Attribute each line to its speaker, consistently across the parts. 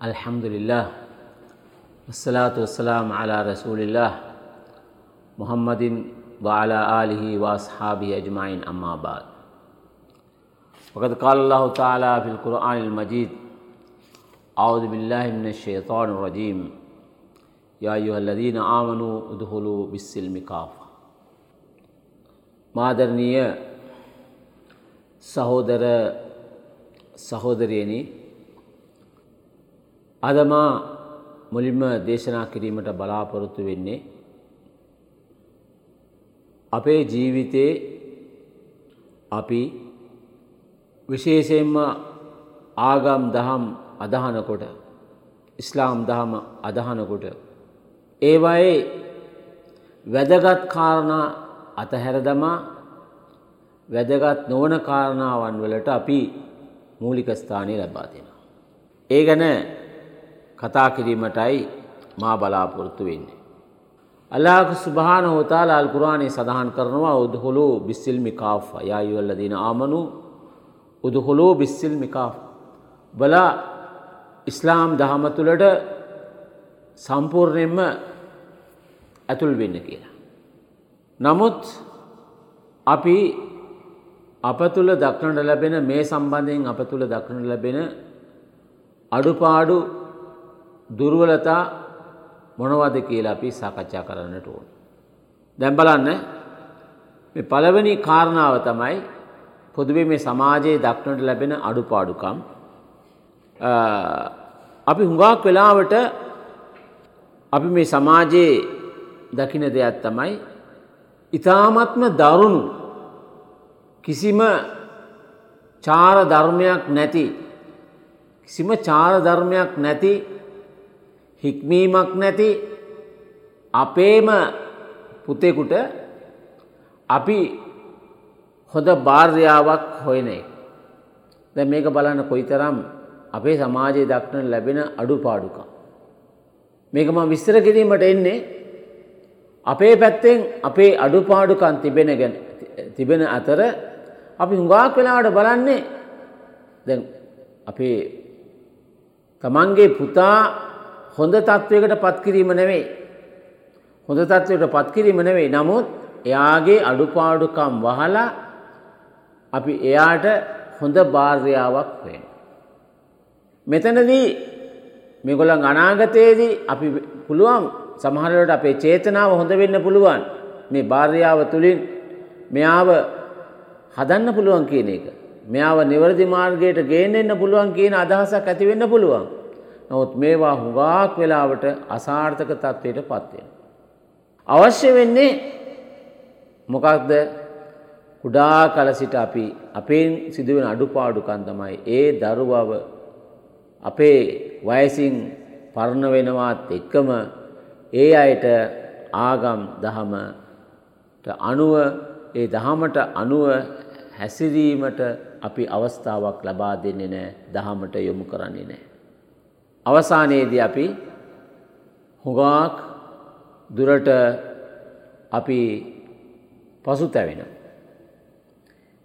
Speaker 1: الحمد لله والصلاة والسلام على رسول الله محمد وعلى آله وأصحابه أجمعين أما بعد وقد قال الله تعالى في القرآن المجيد أعوذ بالله من الشيطان الرجيم يا أيها الذين آمنوا ادخلوا بالسلم كافة മാദരണീയ سهودر സഹോദരിയനി අදමා මුලින්ම දේශනා කිරීමට බලාපොරොත්තු වෙන්නේ අපේ ජීවිතයේ අපි විශේෂයෙන්ම ආගම් දහම් අදහනකොට ඉස්ලාම් දහම අදහනකොට ඒවයේ වැදගත් කාරණා අතහැර දමා වැදගත් නොවන කාරණාවන් වලට අපි මූලික ස්ථානය ලබා දෙනවා. ඒ ගැන කතා කිරීමටයි මා බලාපොරොත්තු වෙන්නේ. අල්ලාහ් සුබ්හාන හෝතාල අල් කුරානයේ සඳහන් කරනවා උද්හුලු බිස්සිල්මි කාෆ යා අයුහල්ලදීන ආමනු උද්හුලු බිස්සිල්මි කාෆ බලා ඉස්ලාම් දහම තුළට සම්පූර්ණයෙන්ම ඇතුල් වෙන්න කියලා. නමුත් අපි අප තුළ දක්නට ලැබෙන මේ සම්බන්ධයෙන් අප තුළ දක්නට ලැබෙන අඩුපාඩු දුර්වලතා මොනවද කියලා අපි සාකච්ඡා කරන්නට ඕන. දැන් බලන්න මේ පළවෙනි කාරණාව තමයි පොදුවේ මේ සමාජයේ දක්නට ලැබෙන අඩුපාඩුකම් අපි හුඟක් වෙලාවට අපි මේ සමාජයේ දකින දෙයක් තමයි ඉතාමත්ම දරුණු කිසිම චාර ධර්මයක් නැති කිසිම චාර ධර්මයක් නැති හික්මීමක් නැති අපේම පුතෙකුට අපි හොඳ භාර්යාවක් හොයන එක. දැ මේක බලන්න කොයිතරම් අපේ සමාජයේ දක්න ලැබෙන අඩුපාඩුකම්. මේක ම විස්තර කිරීමට එන්නේ අපේ පැත්තෙන් අපේ අඩුපාඩුකන් තිබෙන ගැන තිබෙන අතර අපි හුඟාක් වෙලාවට බලන්නේ දැ අපේ තමන්ගේ පුතා හොඳ තත්ත්වයකට පත්කිරීම නෙවෙයි. හොඳ තත්ත්වයට පත්කිරීම නෙවෙයි නමුත් එයාගේ අඩුපාඩුකම් වහලා අපි එයාට හොඳ භාර්යාවක් වෙන. මෙතනදී මෙගොලන් අනාගතයේදී අපි පුළුවන් සමහරවට අපේ චේතනාව හොඳ වෙන්න පුළුවන් මේ භාර්යාව තුළින් මෙයාව හදන්න පුළුවන් කියන එක. මෙයාව නිවැරදි මාර්ගයට ගේන්න එන්න පුළුවන් කියන අදහසක් ඇතිවෙන්න පුළුවන්. නමුත් මේවා හුඟාක් වෙලාවට අසාර්ථක තත්ත්වයට පත්වෙන. අවශ්‍ය වෙන්නේ මොකක්ද කුඩා කල සිට අපි අපෙන් සිදුවෙන අඩුපාඩුකන් තමයි ඒ දරුවව අපේ වයසින් පරණ වෙනවාත් එක්කම ඒ අයට ආගම් දහමට අනුව ඒ දහමට අනුව හැසිරීමට අපි අවස්ථාවක් ලබා දෙන්නේ නෑ දහමට යොමු කරන්නේ නෑ. අවසානයේදී අපි හුඟාක් දුරට අපි පසු තැවෙන.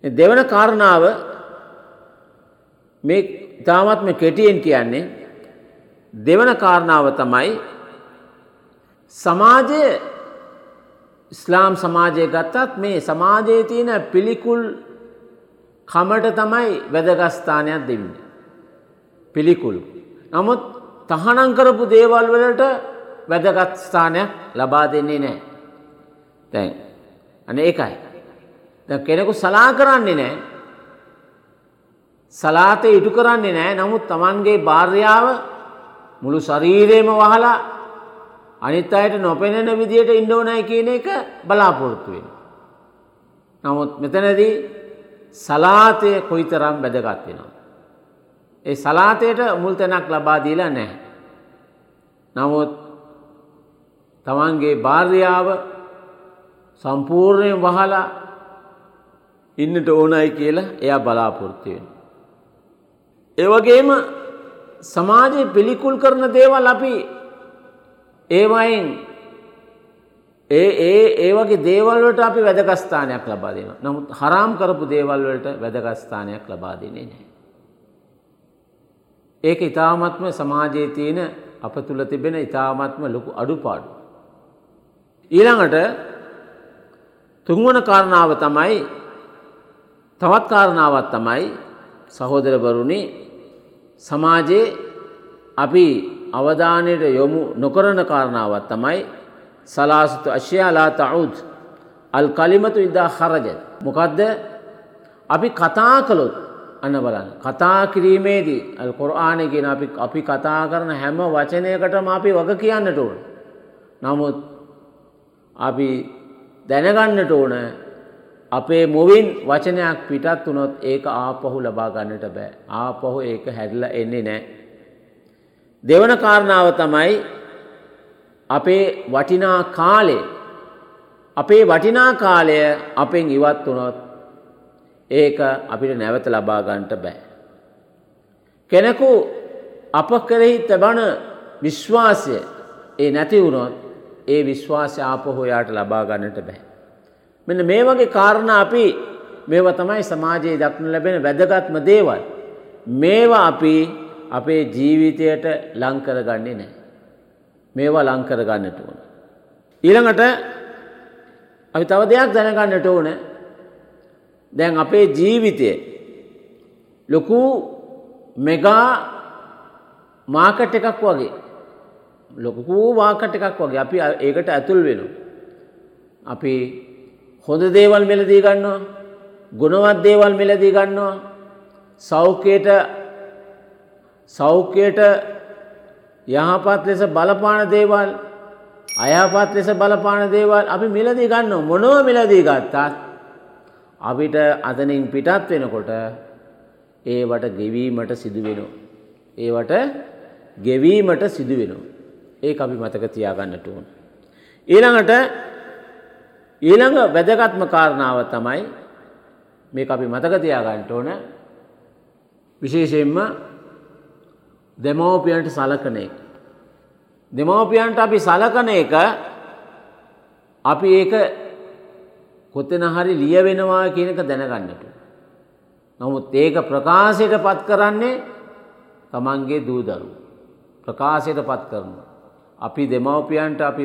Speaker 1: දෙවන කාරණාව මේ ඉතාමත්ම කෙටියෙන් කියන්නේ දෙවන කාරණාව තමයි සමාජය ඉස්ලාම් සමාජය ගත්තත් මේ සමාජයේ තියෙන පිළිකුල් කමට තමයි වැදගස්ථානයක් දෙන්න. පිළිකුල්. නමුත් තහනං කරපු දේවල් වලට වැදගත් ස්ථානයක් ලබා දෙන්නේ නෑ. දැන් අන ඒකයි. දැ කෙනෙකු සලා කරන්නේ නෑ. සලාතය ඉටු කරන්නේ නෑ නමුත් තමන්ගේ භාර්යාව මුළු ශරීරයම වහලා අනිත් අයට නොපෙනෙන විදියට ඉන්න ඕනයි කියන එක බලාපොරොත්තු වෙන. නමුත් මෙතනදී සලාතය කොයිතරම් වැදගත් වෙනවා. ඒ සලාතයට මුල් තැනක් ලබා දීලා නැහැ. නමුත් තමන්ගේ භාර්යාව සම්පූර්ණයෙන් වහලා ඉන්නට ඕනයි කියලා එයා බලාපොරොත්තු වෙන. ඒ වගේම සමාජයේ පිළිකුල් කරන දේවල් අපි ඒවයින් ඒ ඒ ඒ වගේ දේවල්වලට අපි වැදගස්ථානයක් ලබා දෙනවා. නමුත් හරාම් කරපු දේවල් වලට වැදගස්ථානයක් ලබා දෙන්නේ නැහැ. ඒක ඉතාමත්ම සමාජයේ තියෙන අප තුළ තිබෙන ඉතාමත්ම ලොකු අඩුපාඩු. ඊළඟට තුන්වන කාරණාව තමයි තවත් කාරණාවත් තමයි සහෝදරවරුණි සමාජයේ අපි අවධානයට යොමු නොකරන කාරණාවත් තමයි සලාසුතු අශ්‍යයාලා තවුද් අල් කලිමතු ඉදා හරජ මොකක්ද අපි කතා කළොත් අන්න බලන්න. කතා කිරීමේදී අල් කොරආනගෙන අපි අපි කතා කරන හැම වචනයකටම අපි වග කියන්නට ඕන. නමුත් අපි දැනගන්නට ඕන අපේ මුවින් වචනයක් පිටත් වුණොත් ඒක ආපහු ලබා ගන්නට බෑ. ආපහු ඒක හැරිලා එන්නේ නෑ. දෙවන කාරණාව තමයි අපේ වටිනා කාලේ අපේ වටිනා කාලය අපෙන් ඉවත් වුණොත් ඒක අපිට නැවත ලබා ගන්නට බෑ. කෙනෙකු අප කෙරෙහි තබන විශ්වාසය ඒ නැති වුණොත් ඒ විශ්වාසය ආපහු යාට ලබා ගන්නට බෑ. මෙන්න මේ වගේ කාරණා අපි මේවා තමයි සමාජයේ දක්න ලැබෙන වැදගත්ම දේවල්. මේවා අපි අපේ ජීවිතයට ලංකර ගන්නේ නෑ. මේවා ලංකර ගන්නට ඕන. ඊළඟට අපි තව දෙයක් දැනගන්නට ඕන දැන් අපේ ජීවිතය ලොකු මෙගා මාකට් එකක් වගේ. ලොකු වාකට එකක් වගේ. අපි ඒකට ඇතුල් වෙන. අපි හොඳ දේවල් මෙලදී ගන්නවා ගුණවත් දේවල් මෙලදී ගන්නවා. සෞඛ්‍යයට සෞඛ්‍යයට යහපත් ලෙස බලපාන දේවල් අයහපත් ලෙස බලපාන දේවල් අපි මිලදී ගන්න මොනව මිලදී ගත්තත් අපිට අතනින් පිටත් වෙනකොට ඒවට ගෙවීමට සිදුවෙනවා. ඒවට ගෙවීමට සිදුවෙනවා. ඒ අපි මතක තියාගන්නට ඕන. ඊළඟට ඊළඟ වැදගත්ම කාරණාව තමයි මේ අපි මතක තියාගන්නට ඕන විශේෂයෙන්ම දෙමෝපියන්ට සලකන එක. දෙමෝපියන්ට අපි සලකන එක අපි ඒක කොතන හරි ලිය වෙනවා කියන එක දැනගන්නට. නමුත් ඒක ප්‍රකාශයට පත් කරන්නේ තමන්ගේ දූදරු. ප්‍රකාශයට පත් කරනවා. අපි දෙමවපියන්ට අපි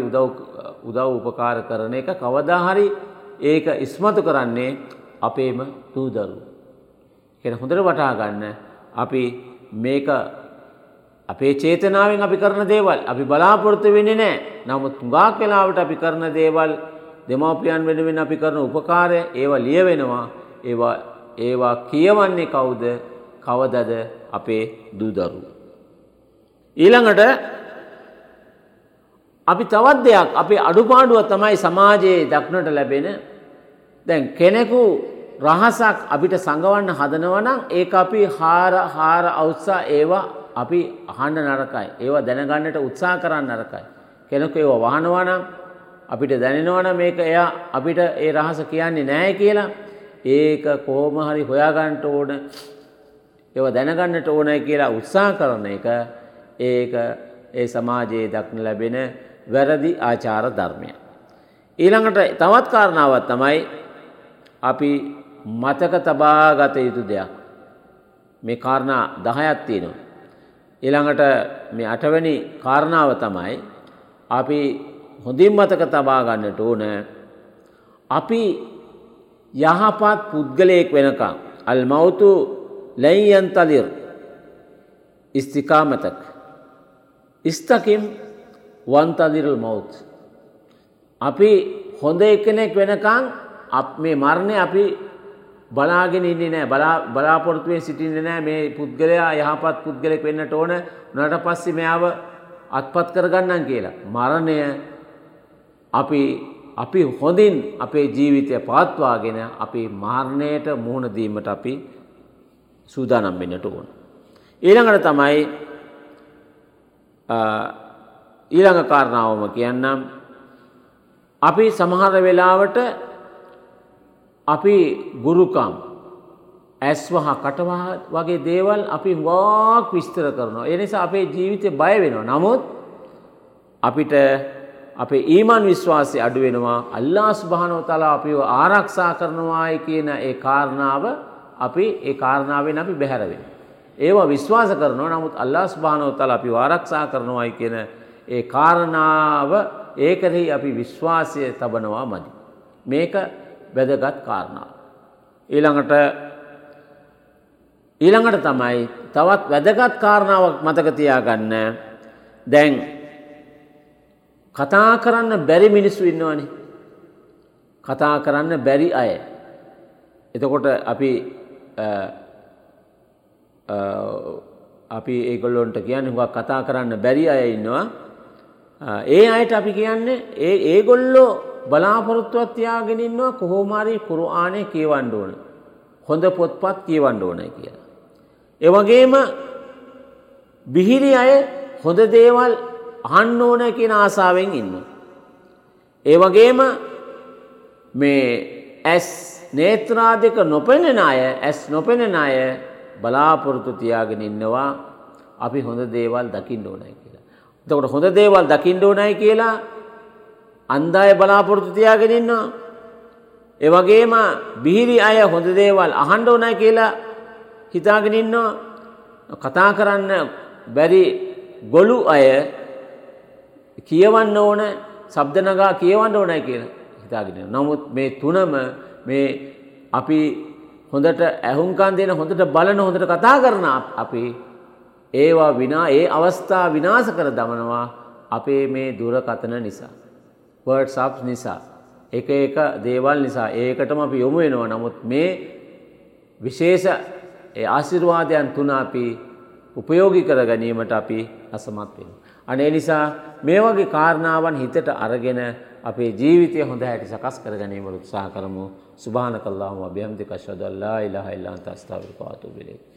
Speaker 1: උදව් උපකාර කරන එක කවදාහරි ඒක ඉස්මතු කරන්නේ අපේම දූදරු. කෙන හොඳට වටා ගන්න අපි මේක අපේ චේතනාවෙන් අපි කරන දේවල් අපි බලාපොරොත්තු වෙන්නේ නෑ නමුත් තුඟාක් වෙලාවට අපි කරන දේවල් දෙමවපියන් වෙනුවෙන් අපි කරන උපකාරය ඒවා ලියවෙනවා ඒවා ඒවා කියවන්නේ කවුද කවදද අපේ දූදරු. ඊළඟට අපි තවත් දෙයක් අපේ අඩුපාඩුව තමයි සමාජයේ දක්නට ලැබෙන දැන් කෙනෙකු රහසක් අපිට සඟවන්න හදනවනම් ඒ අපි හාර හාර අවුත්සා ඒවා අපි අහන්න නරකයි. ඒවා දැනගන්නට උත්සා කරන්න නරකයි. කෙනෙකු ඒවා වහනවනම් අපිට දැනෙනවන මේක එයා අපිට ඒ රහස කියන්නේ නෑ කියලා ඒක කෝම හරි හොයාගන්නට ඕන ඒව දැනගන්නට ඕනය කියලා උත්සා කරන එක ඒක ඒ සමාජයේ දක්න ලැබෙන වැරදි ආචාර ධර්මය. ඊළඟට තවත් කාරණාවත් තමයි අපි මතක තබා ගත යුතු දෙයක්. මේ කාරණා දහයක් තියෙනවා. ඊළඟට මේ අටවැනි කාරණාව තමයි අපි හොඳින් මතක තබා ගන්නට ඕන. අපි යහපත් පුද්ගලයෙක් වෙනකම් අල් මවුතු ලැයියන් තලිර් ඉස්තිකාමතක් ඉස්තකිම් වන්තදිරල් මවුත් අපි හොඳ එකනෙක් වෙනකං අප මේ මරණය අපි බලාගෙන ඉන්නේ නෑ බලාපොරොත්තුවෙන් සිටින්නේ නෑ. මේ පුද්ගලයා යහපත් පුද්ගලෙක් වෙන්නට ඕන. නට පස්සේ මෙයාව අත්පත් කරගන්නන් කියලා. මරණය අපි අපි හොඳින් අපේ ජීවිතය පාත්වාගෙන අපි මාරණයට මුහුණ දීමට අපි සූදානම් වෙන්නට ඕන. ඊළඟට තමයි ඊළඟ කාරණාවම කියන්නම් අපි සමහර වෙලාවට අපි ගුරුකම් ඇස්වහ කටවා වගේ දේවල් අපි වාක් විස්තර කරනවා. එනිසා අපේ ජීවිතය බය වෙනවා. නමුත් අපිට අපේ ඊමන් විශ්වාසය අඩුවෙනවා අල්ලා ස්භානෝ තලා අපිව ආරක්ෂා කරනවායි කියන ඒ කාරණාව අපි ඒ කාරණාවෙන් අපි බැහැරවෙන. ඒවා විශ්වාස කරනවා නමුත් අල්ලාස් භානෝතල අපි ආරක්ෂා කරනවායි කියන ඒ කාරණාව ඒකරෙහි අපි විශ්වාසය තබනවා මදි. මේක වැදගත් කාරණාව. ඊළඟට ඊළඟට තමයි තවත් වැදගත් කාරණාවක් මතක තියාගන්න දැන් කතා කරන්න බැරි මිනිස්සු ඉන්නවනේ කතා කරන්න බැරි අය එතකොට අපි අපි ඒගොල්ලොන්ට කියන්න හුවක් කතා කරන්න බැරි අය ඉන්නවා ඒ අයට අපි කියන්නේ ඒ ඒගොල්ලෝ බලාපොරොත්තුවත් තියාගෙන ඉන්නවා කොහොමාරි කුරුආනේ කියවන්න ඕන. හොඳ පොත්පත් කියවන්න ඕනයි කියලා. ඒ වගේම බිහිරි අය හොඳ දේවල් අහන්න ඕන කියන ආසාවෙන් ඉන්නවා. ඒ වගේම මේ ඇස් නේත්‍රාදික නොපෙනෙන අය ඇස් නොපෙනෙන අය බලාපොරොත්තු තියාගෙන ඉන්නවා අපි හොඳ දේවල් දකින්න ඕනයි කියලා. එතකොට හොඳ දේවල් දකින්න ඕනයි කියලා අන්දාය බලාපොරොත්තු තියාගෙන ඉන්නවා. ඒ වගේම බිහිරි අය හොඳ දේවල් අහන්න ඕනයි කියලා හිතාගෙන ඉන්නවා. කතා කරන්න බැරි ගොළු අය කියවන්න ඕන ශබ්ද නගා කියවන්න ඕනයි කියලා හිතාගෙන. නමුත් මේ තුනම මේ අපි හොඳට ඇහුම්කන් දෙන හොඳට බලන හොඳට කතා කරන අපි ඒවා විනා ඒ අවස්ථා විනාශ කර දමනවා අපේ මේ දුරකතන නිසා. වර්ඩ්සප් නිසා. එක එක දේවල් නිසා ඒකටම අපි යොමු වෙනවා නමුත් මේ විශේෂ ආශිර්වාදයන් තුන අපි උපයෝගි කර ගැනීමට අපි අසමත් වෙන. අනේ නිසා මේ වගේ කාරණාවන් හිතට අරගෙන අපේ ජීවිතය හොඳ හැටි සකස් කර ගැනීමට උත්සාහ කරමු. සුභානකල්ලාහුම අභියම්තික අෂහදු අල්ලා ඉලාහා ඉල්ලා අන්ත අස්තග්ෆිරුක වා අතූබු ඉලයික්.